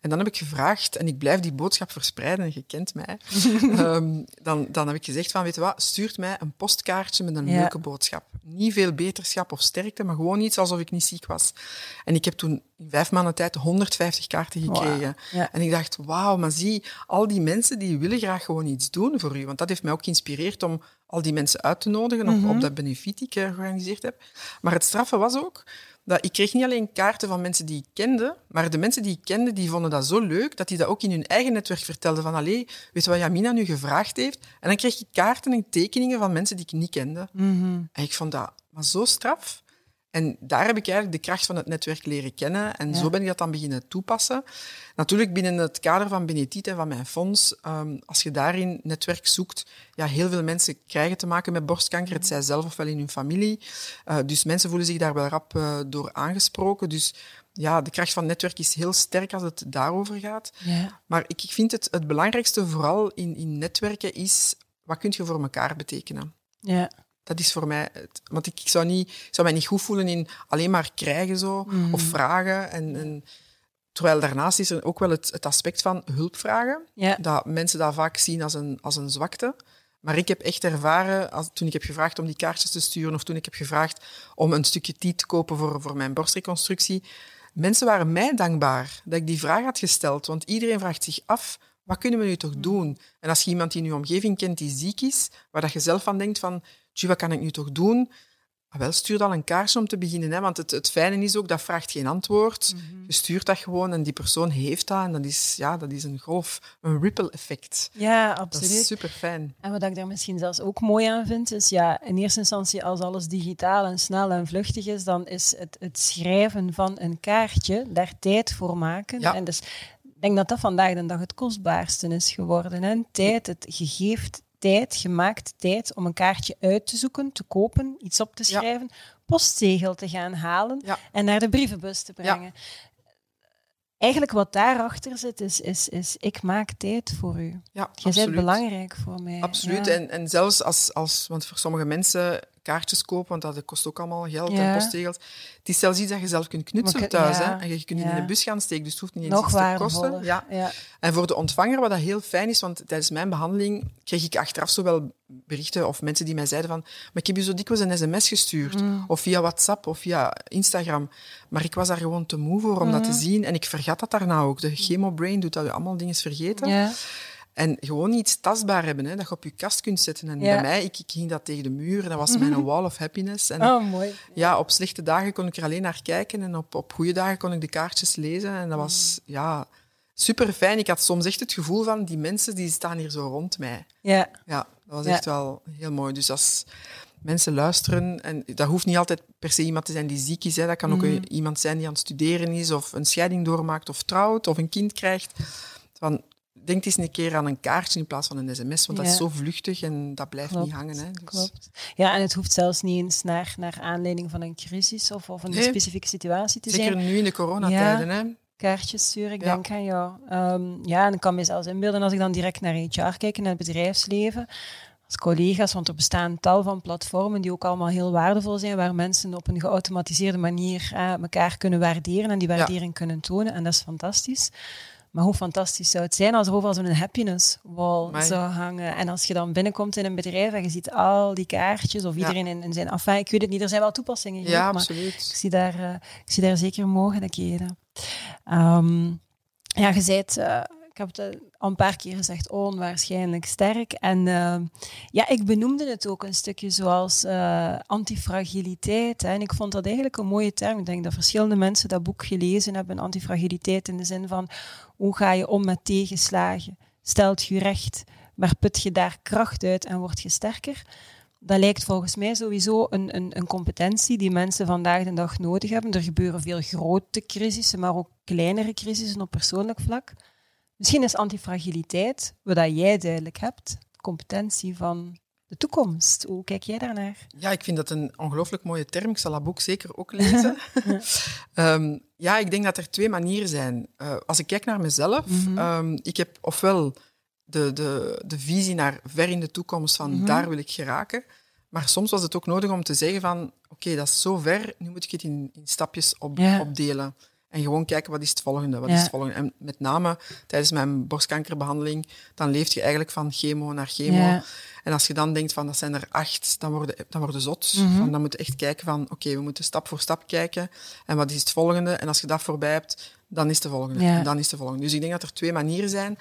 En dan heb ik gevraagd, en ik blijf die boodschap verspreiden, en je kent mij, ehm, dan, dan heb ik gezegd van, weet je wat, stuurt mij een postkaartje met een Ja. leuke boodschap. Niet veel beterschap of sterkte, maar gewoon iets alsof ik niet ziek was. En ik heb toen in vijf maanden tijd 150 kaarten gekregen. Ja. En ik dacht, wauw, maar zie, al die mensen die willen graag gewoon iets doen voor u. Want dat heeft mij ook geïnspireerd om al die mensen uit te nodigen op, op dat benefiet die ik eh, georganiseerd heb. Maar het straffe was ook dat ik kreeg niet alleen kaarten van mensen die ik kende, maar de mensen die ik kende, die vonden dat zo leuk, dat die dat ook in hun eigen netwerk vertelden van, allee, weet je wat Jamina nu gevraagd heeft? En dan kreeg ik kaarten en tekeningen van mensen die ik niet kende. En ik vond dat maar zo straf. En daar heb ik eigenlijk de kracht van het netwerk leren kennen. En Ja. zo ben ik dat dan beginnen toepassen. Natuurlijk binnen het kader van Benetit en van mijn fonds, ehm, als je daarin netwerk zoekt, ja, heel veel mensen krijgen te maken met borstkanker, het zij zelf of wel in hun familie. Eh, dus mensen voelen zich daar wel rap eh, door aangesproken. Dus ja, de kracht van netwerk is heel sterk als het daarover gaat. Ja. Maar ik, ik vind het, het belangrijkste vooral in, in netwerken is, wat kun je voor elkaar betekenen? Ja. Dat is voor mij... Het, want ik, ik zou, niet, ik zou mij niet goed voelen in alleen maar krijgen zo, of vragen. En, en, terwijl daarnaast is er ook wel het, het aspect van hulp vragen. Ja. Dat mensen dat vaak zien als een, als een zwakte. Maar ik heb echt ervaren, als, toen ik heb gevraagd om die kaartjes te sturen, of toen ik heb gevraagd om een stukje tijd te kopen voor, voor mijn borstreconstructie, mensen waren mij dankbaar dat ik die vraag had gesteld. Want iedereen vraagt zich af, wat kunnen we nu toch doen? En als je iemand in je omgeving kent die ziek is, waar dat je zelf van denkt van, tjie, wat kan ik nu toch doen? Ah, wel, stuur dan een kaartje om te beginnen. Hè? Want het, het fijne is ook, dat vraagt geen antwoord. Je stuurt dat gewoon en die persoon heeft dat. En dat is, ja, dat is een golf, een ripple effect. ja, Dat is absoluut. super fijn. En wat ik daar misschien zelfs ook mooi aan vind, is ja, in eerste instantie als alles digitaal en snel en vluchtig is, dan is het, het schrijven van een kaartje, daar tijd voor maken. Ja. En dus ik denk dat dat vandaag de dag het kostbaarste is geworden. Hè? Tijd, het gegeeft tijd, gemaakt tijd om een kaartje uit te zoeken, te kopen, iets op te Ja. schrijven, postzegel te gaan halen Ja. en naar de brievenbus te brengen. Eigenlijk wat daarachter zit, is, is, is ik maak tijd voor u. Ja, Je bent belangrijk voor mij. Absoluut. Ja. En, en zelfs als, als, want voor sommige mensen kaartjes kopen, want dat kost ook allemaal geld Ja. en postzegels. Het is zelfs iets dat je zelf kunt knutselen thuis. ja, Hè? En je kunt het in de bus gaan steken, dus het hoeft niet eens Nog iets te kosten. Ja. En voor de ontvanger, wat dat heel fijn is, want tijdens mijn behandeling kreeg ik achteraf zo wel berichten of mensen die mij zeiden van maar ik heb je zo dikwijls een sms gestuurd, Mm. of via WhatsApp, of via Instagram. Maar ik was daar gewoon te moe voor om dat te Mm. zien. En ik vergat dat daarna ook. De chemobrain doet dat je allemaal dingen vergeten. En gewoon iets tastbaar hebben, hè, dat je op je kast kunt zetten. En Ja. bij mij, ik, ik ging dat tegen de muur, en dat was mijn wall of happiness. En Oh, mooi. ja, op slechte dagen kon ik er alleen naar kijken en op, op goede dagen kon ik de kaartjes lezen. En dat was ja, super fijn. Ik had soms echt het gevoel van, die mensen die staan hier zo rond mij. Ja. Ja, dat was Ja. echt wel heel mooi. Dus als mensen luisteren, en dat hoeft niet altijd per se iemand te zijn die ziek is, hè. dat kan ook een- iemand zijn die aan het studeren is, of een scheiding doormaakt, of trouwt, of een kind krijgt. Van, denk eens een keer aan een kaartje in plaats van een sms, want dat is Ja. zo vluchtig en dat blijft Klopt, niet hangen. Hè. Dus- Klopt. Ja, en het hoeft zelfs niet eens naar, naar aanleiding van een crisis of, of een Nee. specifieke situatie te Zeker zijn. nu in de coronatijden. Hè. Kaartjes sturen, ik Ja. denk aan jou. Ehm, ja, en ik kan me zelfs inbeelden als ik dan direct naar HR kijk, naar het bedrijfsleven, als collega's, want er bestaan tal van platformen die ook allemaal heel waardevol zijn, waar mensen op een geautomatiseerde manier eh, elkaar kunnen waarderen en die Ja. waardering kunnen tonen. En dat is fantastisch. Maar hoe fantastisch zou het zijn als er overal zo'n happiness wall Amai. zou hangen. En als je dan binnenkomt in een bedrijf en je ziet al die kaartjes of Ja. iedereen in, in zijn... Enfin, ik weet het niet, er zijn wel toepassingen. Ja, gelukkig, maar absoluut. ik zie daar, eh, ik zie daar zeker mogelijkheden. Ehm ja, je zei het, eh, ik heb het eh, een paar keer gezegd, onwaarschijnlijk sterk. En eh, ja, ik benoemde het ook een stukje zoals eh, antifragiliteit. Hè. En ik vond dat eigenlijk een mooie term. Ik denk dat verschillende mensen dat boek gelezen hebben, antifragiliteit, in de zin van hoe ga je om met tegenslagen? Stelt je recht, maar put je daar kracht uit en word je sterker? dat lijkt volgens mij sowieso een, een, een competentie die mensen vandaag de dag nodig hebben. Er gebeuren veel grote crisissen, maar ook kleinere crisissen op persoonlijk vlak. Misschien is antifragiliteit, wat jij duidelijk hebt, competentie van de toekomst. Hoe kijk jij daarnaar? Ja, ik vind dat een ongelooflijk mooie term. Ik zal dat boek zeker ook lezen. um, ja, ik denk dat er twee manieren zijn. Uh, als ik kijk naar mezelf, mm -hmm. um, ik heb ofwel de, de, de visie naar ver in de toekomst van mm -hmm. daar wil ik geraken. Maar soms was het ook nodig om te zeggen van oké, okay, dat is zo ver, nu moet ik het in, in stapjes op, opdelen. En gewoon kijken, wat is het volgende? Wat ja. is het volgende? En met name tijdens mijn borstkankerbehandeling, dan leef je eigenlijk van chemo naar chemo. Ja. En als je dan denkt van, dat zijn er acht, dan worden dan worden zot. Mm -hmm. van, dan moet je echt kijken van, oké, okay, we moeten stap voor stap kijken. En wat is het volgende? En als je dat voorbij hebt, dan is de volgende. Ja. En dan is de volgende. Dus ik denk dat er twee manieren zijn.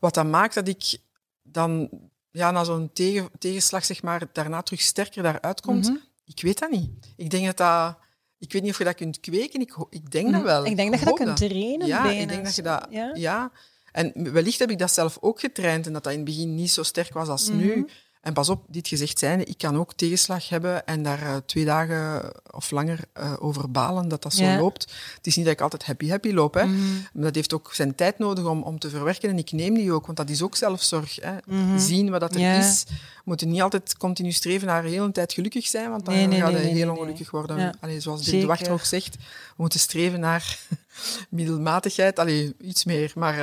Wat dat maakt dat ik dan ja, na zo'n tegen, tegenslag, zeg maar, daarna terug sterker daaruit komt, mm -hmm. ik weet dat niet. Ik denk dat dat... Ik weet niet of je dat kunt kweken. Ik, ik denk dat wel. Ik denk dat je dat kunt trainen. Ja, ik denk dat je dat... Ja? ja. En wellicht heb ik dat zelf ook getraind en dat dat in het begin niet zo sterk was als mm -hmm. nu. En pas op, dit gezegd zijnde, ik kan ook tegenslag hebben en daar uh, twee dagen of langer uh, over balen dat dat zo ja. loopt. Het is niet dat ik altijd happy-happy loop, hè. Mm -hmm. maar dat heeft ook zijn tijd nodig om, om te verwerken en ik neem die ook, want dat is ook zelfzorg. Hè. Mm -hmm. Zien wat dat er ja. is. We moeten niet altijd continu streven naar de hele tijd gelukkig zijn, want dan nee, nee, ga je nee, heel ongelukkig worden. Ja. Allee, zoals Dirk de Wachter ook zegt, we moeten streven naar middelmatigheid, Allee, iets meer. Maar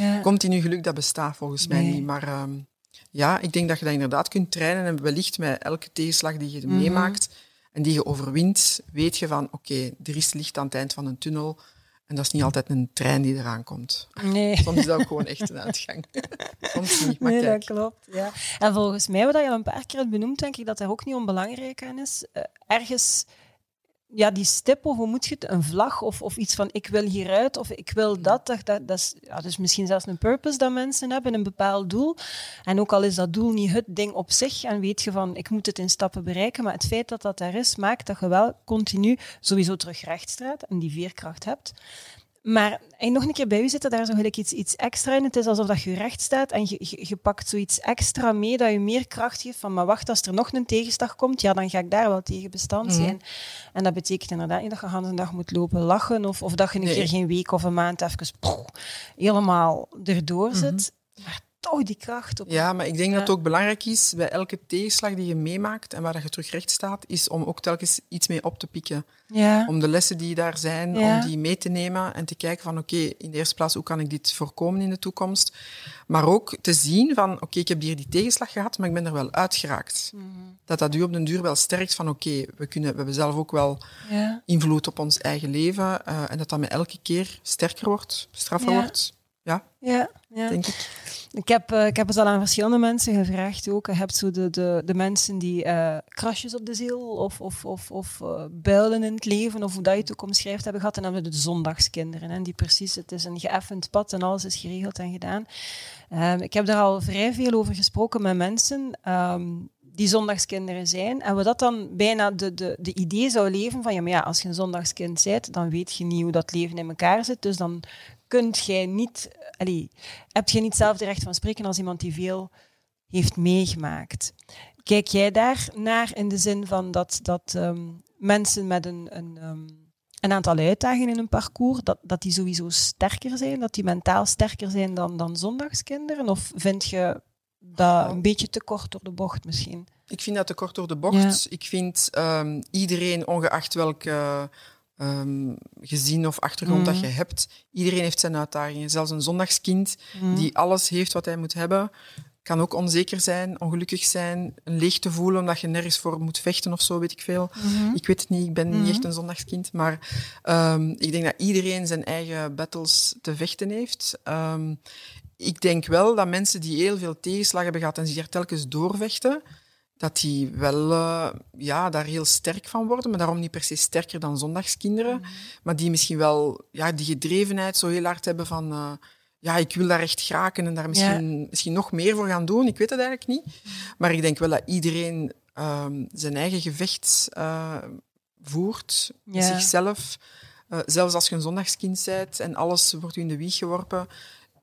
uh, continu geluk, dat bestaat volgens mij niet. Maar ehm, ja, ik denk dat je dat inderdaad kunt trainen en wellicht met elke tegenslag die je mm -hmm. meemaakt en die je overwint, weet je van oké, okay, er is licht aan het eind van een tunnel en dat is niet altijd een trein die eraan komt. Nee. Soms is dat ook gewoon echt een uitgang. Soms niet, maar nee, kijk. dat klopt. Ja. En volgens mij, wat je al een paar keer hebt benoemd, denk ik dat daar ook niet onbelangrijk aan is. Uh, ergens ja, die stip, of hoe moet je het? Een vlag of, of iets van ik wil hieruit of ik wil dat. Dat, dat, dat is ja, dus misschien zelfs een purpose dat mensen hebben, een bepaald doel. En ook al is dat doel niet het ding op zich en weet je van ik moet het in stappen bereiken, maar het feit dat dat daar is, maakt dat je wel continu sowieso terug rechtstraat en die veerkracht hebt. Maar en nog een keer bij u zitten, daar zo gelijk iets, iets extra in. Het is alsof dat je recht staat en je, je, je, pakt zoiets extra mee dat je meer kracht geeft van, maar wacht, als er nog een tegenslag komt, ja, dan ga ik daar wel tegen bestand zijn. Mm -hmm. En dat betekent inderdaad niet dat je een dag moet lopen lachen of, of dat je een nee. keer geen week of een maand even poeh, helemaal erdoor zit. Mm -hmm. Maar toch die kracht. Op ja, maar ik denk ja. dat het ook belangrijk is bij elke tegenslag die je meemaakt en waar je terug recht staat, is om ook telkens iets mee op te pikken. Ja. Om de lessen die daar zijn, ja. om die mee te nemen en te kijken van oké, okay, in de eerste plaats, hoe kan ik dit voorkomen in de toekomst? Maar ook te zien van oké, okay, ik heb hier die tegenslag gehad, maar ik ben er wel uitgeraakt. Mm -hmm. Dat dat u op den duur wel sterkt van oké, okay, we, kunnen, we hebben zelf ook wel invloed op ons eigen leven uh, en dat dat met elke keer sterker wordt, straffer wordt. Ja, ja, ja. denk ik. Ik heb, uh, ik heb het al aan verschillende mensen gevraagd ook. Je hebt zo de, de, de mensen die uh, krasjes op de ziel of, of, of, of uh, builen in het leven, of hoe dat je het ook omschrijft hebben gehad. En dan hebben we de zondagskinderen, hè, die precies, het is een geëffend pad en alles is geregeld en gedaan. Um, ik heb daar al vrij veel over gesproken met mensen um, die zondagskinderen zijn. En we dat dan bijna de, de, de idee zou leven van, ja, maar ja, als je een zondagskind bent, dan weet je niet hoe dat leven in elkaar zit. Dus dan kunt jij niet, allee, heb je niet hetzelfde recht van spreken als iemand die veel heeft meegemaakt. Kijk jij daar naar in de zin van dat, dat um, mensen met een, een, um, een aantal uitdagingen in hun parcours, dat, dat die sowieso sterker zijn, dat die mentaal sterker zijn dan, dan zondagskinderen? Of vind je dat een beetje te kort door de bocht misschien? Ik vind dat te kort door de bocht. Ja. Ik vind um, iedereen, ongeacht welke um, gezin of achtergrond mm. dat je hebt. Iedereen heeft zijn uitdagingen. Zelfs een zondagskind mm. die alles heeft wat hij moet hebben, kan ook onzeker zijn, ongelukkig zijn, een leegte voelen omdat je nergens voor moet vechten of zo, weet ik veel. Mm -hmm. Ik weet het niet, ik ben -hmm. niet echt een zondagskind, maar um, ik denk dat iedereen zijn eigen battles te vechten heeft. Um, ik denk wel dat mensen die heel veel tegenslag hebben gehad en zich er telkens doorvechten, dat die wel uh, ja, daar heel sterk van worden, maar daarom niet per se sterker dan zondagskinderen, mm. maar die misschien wel ja, die gedrevenheid zo heel hard hebben van uh, ja, ik wil daar echt geraken en daar misschien, ja. misschien nog meer voor gaan doen. Ik weet het eigenlijk niet. Maar ik denk wel dat iedereen uh, zijn eigen gevecht uh, voert, ja. zichzelf. zelfs als je een zondagskind bent en alles wordt u in de wieg geworpen,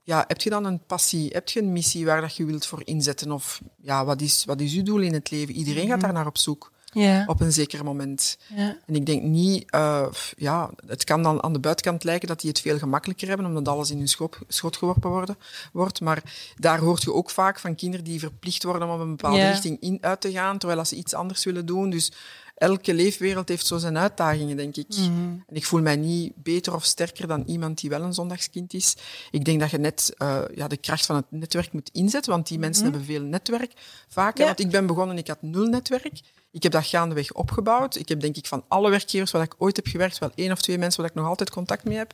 ja, heb je dan een passie, heb je een missie waar dat je wilt voor inzetten? Of ja, wat is, wat is uw doel in het leven? Iedereen mm gaat daar naar op zoek. Ja. op een zeker moment. Ja. En ik denk niet, uh, ja, het kan dan aan de buitenkant lijken dat die het veel gemakkelijker hebben, omdat alles in hun schop, schot geworpen worden, wordt. Maar daar hoort je ook vaak van kinderen die verplicht worden om op een bepaalde Ja. richting in uit te gaan, terwijl als ze iets anders willen doen. Dus elke leefwereld heeft zo zijn uitdagingen, denk ik. Mhm. En ik voel mij niet beter of sterker dan iemand die wel een zondagskind is. Ik denk dat je net uh, ja, de kracht van het netwerk moet inzetten, want die mensen hebben veel netwerk vaak. Ja. Want ik ben begonnen, ik had nul netwerk. Ik heb dat gaandeweg opgebouwd. Ik heb denk ik van alle werkgevers waar ik ooit heb gewerkt, wel één of twee mensen waar ik nog altijd contact mee heb.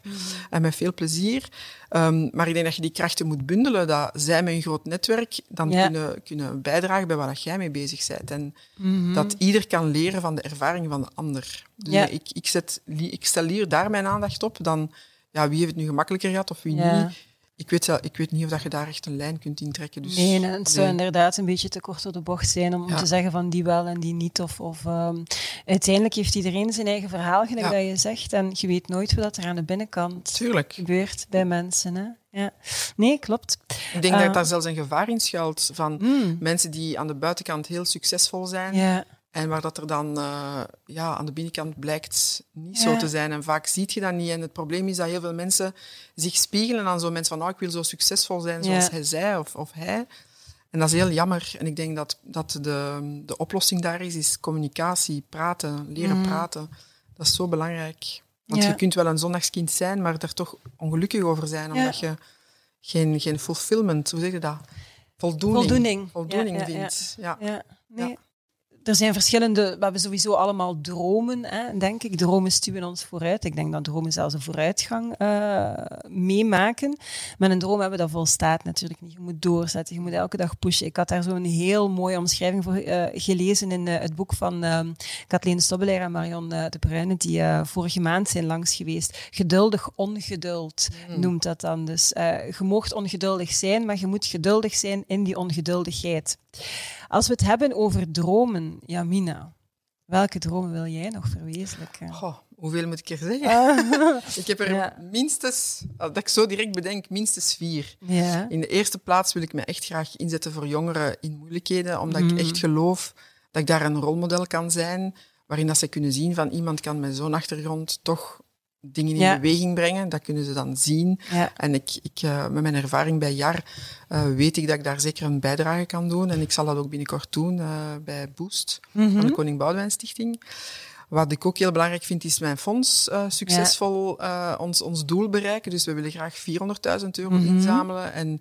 En met veel plezier. Um, maar ik denk dat je die krachten moet bundelen, dat zij met een groot netwerk dan Ja. kunnen, kunnen bijdragen bij waar jij mee bezig bent. En Mhm. dat ieder kan leren van de ervaring van de ander. Dus Ja. ik, ik, zet, ik stel hier daar mijn aandacht op dan ja, wie heeft het nu gemakkelijker gehad of wie Ja. niet. Ik weet, wel- ik weet niet of dat je daar echt een lijn kunt intrekken. Dus, Nee, en het zou nee. inderdaad een beetje te kort door de bocht zijn om Ja. te zeggen van die wel en die niet. Of, of ehm, uiteindelijk heeft iedereen zijn eigen verhaal, gelijk Ja. dat je zegt. En je weet nooit wat er aan de binnenkant Tuurlijk. gebeurt bij mensen. Hè? Ja. Nee, klopt. Ik denk dat daar zelfs een gevaar in schuilt van Mm. mensen die aan de buitenkant heel succesvol zijn. Ja, En waar dat er dan eh, ja, aan de binnenkant blijkt niet Ja. zo te zijn. En vaak ziet je dat niet. En het probleem is dat heel veel mensen zich spiegelen aan zo'n mensen van oh, ik wil zo succesvol zijn zoals Ja. hij zei of, of hij. En dat is heel jammer. En ik denk dat, dat de, de oplossing daar is, is communicatie, praten, leren Mhm. praten. Dat is zo belangrijk. Want Ja. je kunt wel een zondagskind zijn, maar er toch ongelukkig over zijn, omdat je geen, geen fulfillment, hoe zeg je dat? Voldoening, Voldoening. voldoening Ja, ja, ja. vindt. Ja. ja. Nee. Er zijn verschillende, we hebben sowieso allemaal dromen, hè, denk ik. Dromen stuwen ons vooruit. Ik denk dat dromen zelfs een vooruitgang eh, meemaken. Met een droom hebben dat volstaat natuurlijk niet. Je moet doorzetten, je moet elke dag pushen. Ik had daar zo'n heel mooie omschrijving voor eh, gelezen in eh, het boek van eh Kathleen Stobbelaar en Marion de Bruyne, die vorige maand zijn langs geweest. Geduldig ongeduld noemt dat dan. Dus je moogt ongeduldig zijn, maar je moet geduldig zijn in die ongeduldigheid. Als we het hebben over dromen, Jamina, welke dromen wil jij nog verwezenlijken? Goh, hoeveel moet ik er zeggen? Ik heb er Ja. minstens, als ik zo direct bedenk, minstens vier. ja. In de eerste plaats wil ik me echt graag inzetten voor jongeren in moeilijkheden, omdat ik echt geloof dat ik daar een rolmodel kan zijn, waarin dat ze kunnen zien van iemand kan met zo'n achtergrond toch dingen in Ja. beweging brengen. Dat kunnen ze dan zien. Ja. En ik, ik, eh, met mijn ervaring bij JAR eh, weet ik dat ik daar zeker een bijdrage kan doen. En ik zal dat ook binnenkort doen eh, bij Boost Mhm. van de Koning Boudewijn Stichting. Wat ik ook heel belangrijk vind, is mijn fonds succesvol ons, ons doel bereiken. Dus we willen graag 400.000 euro Mhm. inzamelen. En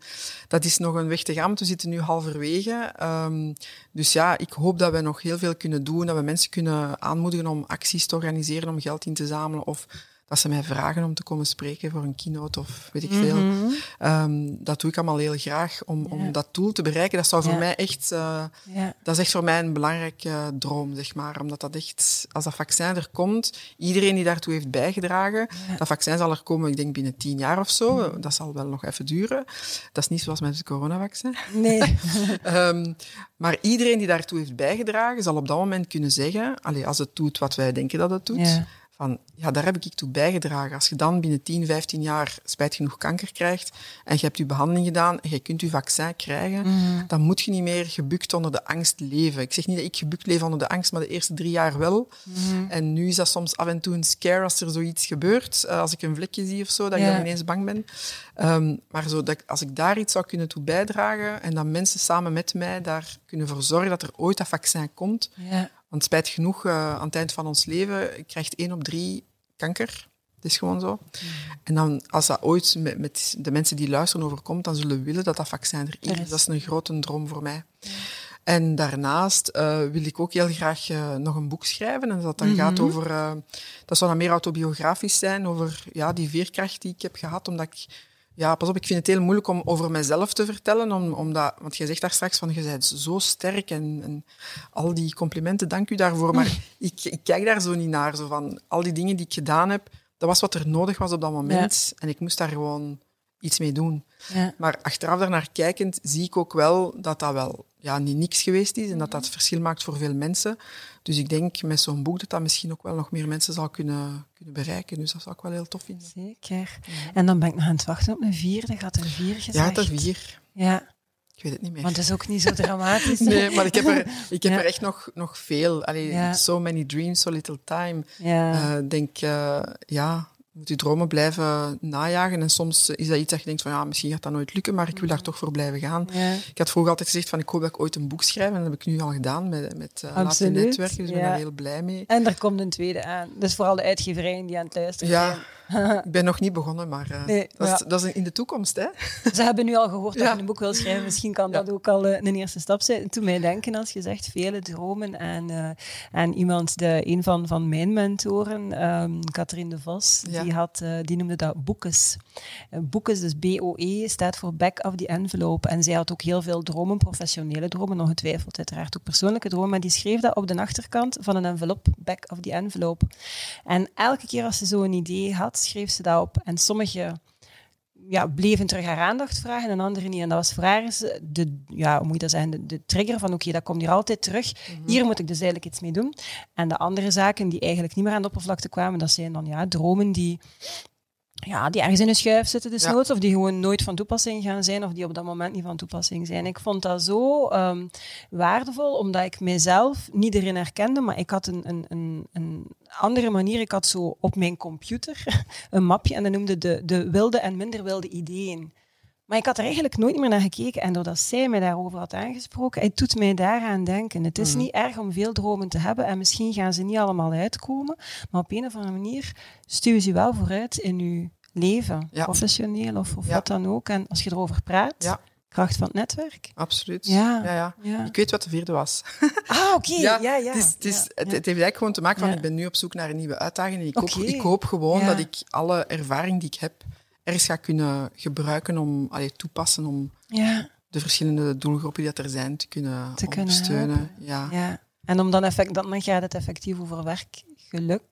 dat is nog een weg te gaan, want we zitten nu halverwege. Ehm, dus ja, ik hoop dat we nog heel veel kunnen doen. Dat we mensen kunnen aanmoedigen om acties te organiseren, om geld in te zamelen. Of dat ze mij vragen om te komen spreken voor een keynote of weet ik veel. Mhm. Ehm, dat doe ik allemaal heel graag om, om dat doel te bereiken. Dat zou voor mij echt... eh, dat is echt voor mij een belangrijke droom, zeg maar. Omdat dat echt, als dat vaccin er komt, iedereen die daartoe heeft bijgedragen, dat vaccin zal er komen, ik denk binnen tien jaar of zo. Dat zal wel nog even duren. Dat is niet zoals met het coronavaccin. Nee. Ehm, maar iedereen die daartoe heeft bijgedragen, zal op dat moment kunnen zeggen, als het doet wat wij denken dat het doet. Van ja, daar heb ik toe bijgedragen. Als je dan binnen 10, 15 jaar spijt genoeg kanker krijgt en je hebt je behandeling gedaan en je kunt je vaccin krijgen, Mhm. dan moet je niet meer gebukt onder de angst leven. Ik zeg niet dat ik gebukt leef onder de angst, maar de eerste drie jaar wel. Mhm. En nu is dat soms af en toe een scare als er zoiets gebeurt. Eh, als ik een vlekje zie of zo, dat ik dan ineens bang ben. Ehm, maar zo dat, als ik daar iets zou kunnen toe bijdragen en dat mensen samen met mij daar kunnen voor zorgen dat er ooit dat vaccin komt. Want spijt genoeg, eh, aan het eind van ons leven krijgt één op drie kanker. Het is gewoon zo. En dan, als dat ooit met, met de mensen die luisteren overkomt, dan zullen we willen dat dat vaccin Er is. Dat is een grote droom voor mij. En daarnaast eh, wil ik ook heel graag eh, nog een boek schrijven. En dat dan gaat over... dat zou dan meer autobiografisch zijn, over ja, die veerkracht die ik heb gehad. Omdat ik... Ja, pas op, ik vind het heel moeilijk om over mezelf te vertellen. Om, omdat, want jij zegt daar straks van, je bent zo sterk en, en al die complimenten, dank u daarvoor. Maar ik, ik kijk daar zo niet naar. Zo van, al die dingen die ik gedaan heb, dat was wat er nodig was op dat moment. En ik moest daar gewoon iets mee doen. Ja. Maar achteraf daarnaar kijkend zie ik ook wel dat dat wel ja, niet niks geweest is en dat dat verschil maakt voor veel mensen. Dus ik denk met zo'n boek dat dat misschien ook wel nog meer mensen zal kunnen, kunnen bereiken. Dus dat zou ik wel heel tof vinden. Zeker. En dan ben ik nog aan het wachten op een vierde. Gaat er vier gezegd? Ja, er vier. Ja. Ik weet het niet meer. Want het is ook niet zo dramatisch. nee, maar ik heb er, ik heb Ja. er echt nog, nog veel. Allee, Ja. So many dreams, so little time. Ja. Eh, Ik denk, eh, ja, moet je dromen blijven najagen. En soms is dat iets dat je denkt van, ja, misschien gaat dat nooit lukken, maar ik wil daar toch voor blijven gaan. ja. Ik had vroeger altijd gezegd van, ik hoop dat ik ooit een boek schrijf. En dat heb ik nu al gedaan met, met uh, Netwerken. Dus ik ben daar heel blij mee. En er komt een tweede aan. Dus vooral de uitgeverijen die aan het luisteren Ja, zijn. Ik ben nog niet begonnen, maar eh, Nee, dat, is, dat is in de toekomst. Hè? Ze hebben nu al gehoord dat je een boek wil schrijven. Misschien kan dat ook al eh, een eerste stap zijn. Toen mij denken, als je zegt, vele dromen. En, eh, en iemand, de, een van, van mijn mentoren, ehm Katrien de Vos, die, had, die noemde dat boekes. Boekes, dus B-O-E, staat voor back of the envelope. En zij had ook heel veel dromen, professionele dromen, ongetwijfeld uiteraard ook persoonlijke dromen. Maar die schreef dat op de achterkant van een envelop, back of the envelope. En elke keer als ze zo'n idee had, schreef ze dat op. En sommige ja, bleven terug haar aandacht vragen en andere niet. En dat was voor haar de, ja, hoe moet je dat zeggen, de, de trigger van oké, dat komt hier altijd terug. Hier moet ik dus eigenlijk iets mee doen. En de andere zaken die eigenlijk niet meer aan de oppervlakte kwamen, dat zijn dan ja, dromen die, ja, die ergens in een schuif zitten desnoods, of die gewoon nooit van toepassing gaan zijn, of die op dat moment niet van toepassing zijn. Ik vond dat zo ehm, waardevol, omdat ik mezelf niet erin herkende, maar ik had een, een, een, een andere manier. Ik had zo op mijn computer een mapje en dat noemde de, de wilde en minder wilde ideeën. Maar ik had er eigenlijk nooit meer naar gekeken. En doordat zij mij daarover had aangesproken, het doet mij daaraan denken. Het is Mhm. niet erg om veel dromen te hebben en misschien gaan ze niet allemaal uitkomen. Maar op een of andere manier stuwen ze wel vooruit in je leven. Ja. Professioneel of, of Ja. wat dan ook. En als je erover praat, Ja. kracht van het netwerk. Absoluut. Ja. Ja. Ik weet wat de vierde was. Ah, oké. Ja, ja. Het, is, het, is, Ja, het, ja. het heeft eigenlijk gewoon te maken van, ik ben nu op zoek naar een nieuwe uitdaging. En ik, hoop, ik hoop gewoon dat ik alle ervaring die ik heb, ergens ga kunnen gebruiken om, allee, toepassen om ja. de verschillende doelgroepen die dat er zijn te kunnen Te kunnen ondersteunen. ja. Ja, en om dan, effect, dan gaat het effectief over werkgeluk.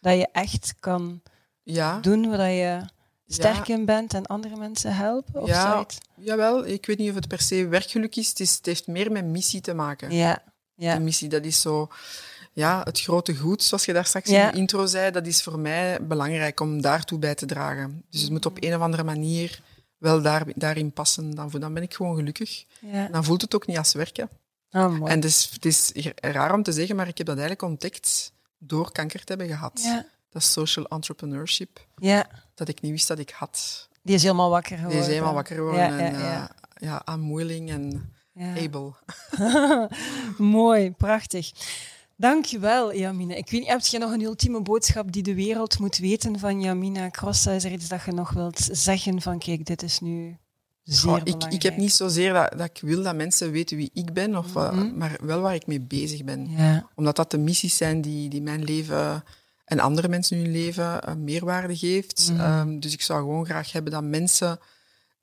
Dat je echt kan Ja. doen waar je sterk in bent en andere mensen helpen? Of Ja. Jawel, ik weet niet of het per se werkgeluk is. Het, is, het heeft meer met missie te maken. ja. ja. De missie, dat is zo... Ja, het grote goed, zoals je daar straks Ja. in de intro zei, dat is voor mij belangrijk om daartoe bij te dragen. Dus het moet op een of andere manier wel daar, daarin passen. Dan, dan ben ik gewoon gelukkig. ja. Dan voelt het ook niet als werken. Mooi. En het is, het is raar om te zeggen, maar ik heb dat eigenlijk ontdekt door kanker te hebben gehad. ja. Dat social entrepreneurship, ja, dat ik niet wist dat ik had. die is helemaal wakker geworden. Die is helemaal wakker geworden. En, ja. eh, ja, I'm willing en Ja. able. Mooi, prachtig. Dankjewel, Jamina. Ik weet niet, heb je nog een ultieme boodschap die de wereld moet weten van Jamina Crossa? Is er iets dat je nog wilt zeggen van, kijk, dit is nu zeer Goh, ik, belangrijk? ik heb niet zozeer dat, dat ik wil dat mensen weten wie ik ben, of, Mhm. maar wel waar ik mee bezig ben. Ja, Omdat dat de missies zijn die, die mijn leven en andere mensen hun leven eh, meerwaarde geeft. Ehm, dus ik zou gewoon graag hebben dat mensen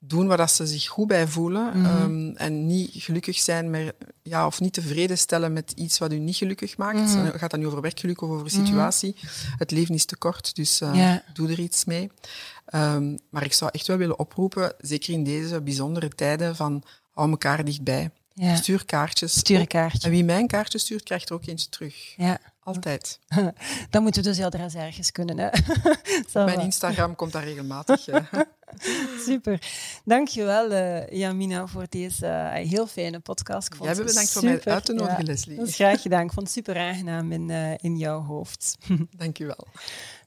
doen waar dat ze zich goed bij voelen. Mhm. ehm, en niet gelukkig zijn met, ja, of niet tevreden stellen met iets wat u niet gelukkig maakt. Mhm. En gaat dat nu over werkgeluk of over situatie? Het leven is te kort, dus eh, doe er iets mee. Ehm, maar ik zou echt wel willen oproepen, zeker in deze bijzondere tijden, van hou elkaar dichtbij. ja. Stuur kaartjes. Stuur een kaartje. En wie mij een kaartje stuurt, krijgt er ook eentje terug. Ja, Altijd. dan moeten we dus heel ergens kunnen. Hè? Mijn. Instagram komt daar regelmatig. Super. Dankjewel, eh Jamina, voor deze eh, heel fijne podcast. Ik vond Jij het bedankt voor mij super- uit te nodigen, Ja, Leslie. dat is graag gedaan. Ik vond het super aangenaam in, eh, in jouw hoofd. Dank je wel.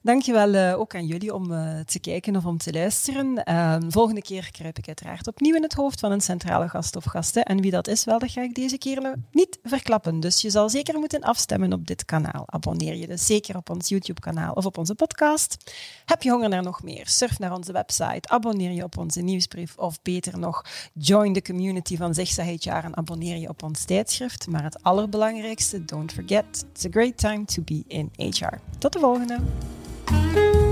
Dankjewel uh, ook aan jullie om uh, te kijken of om te luisteren. Uh, volgende keer kruip ik uiteraard opnieuw in het hoofd van een centrale gast of gasten. En wie dat is, wel, dat ga ik deze keer niet verklappen. Dus je zal zeker moeten afstemmen op dit kanaal. Abonneer je dus zeker op ons YouTube-kanaal of op onze podcast. Heb je honger naar nog meer? Surf naar onze website, abonneer je op onze nieuwsbrief of beter nog, join de community van Zigzag HR en abonneer je op ons tijdschrift. Maar het allerbelangrijkste, don't forget, it's a great time to be in HR. Tot de volgende! Thank you.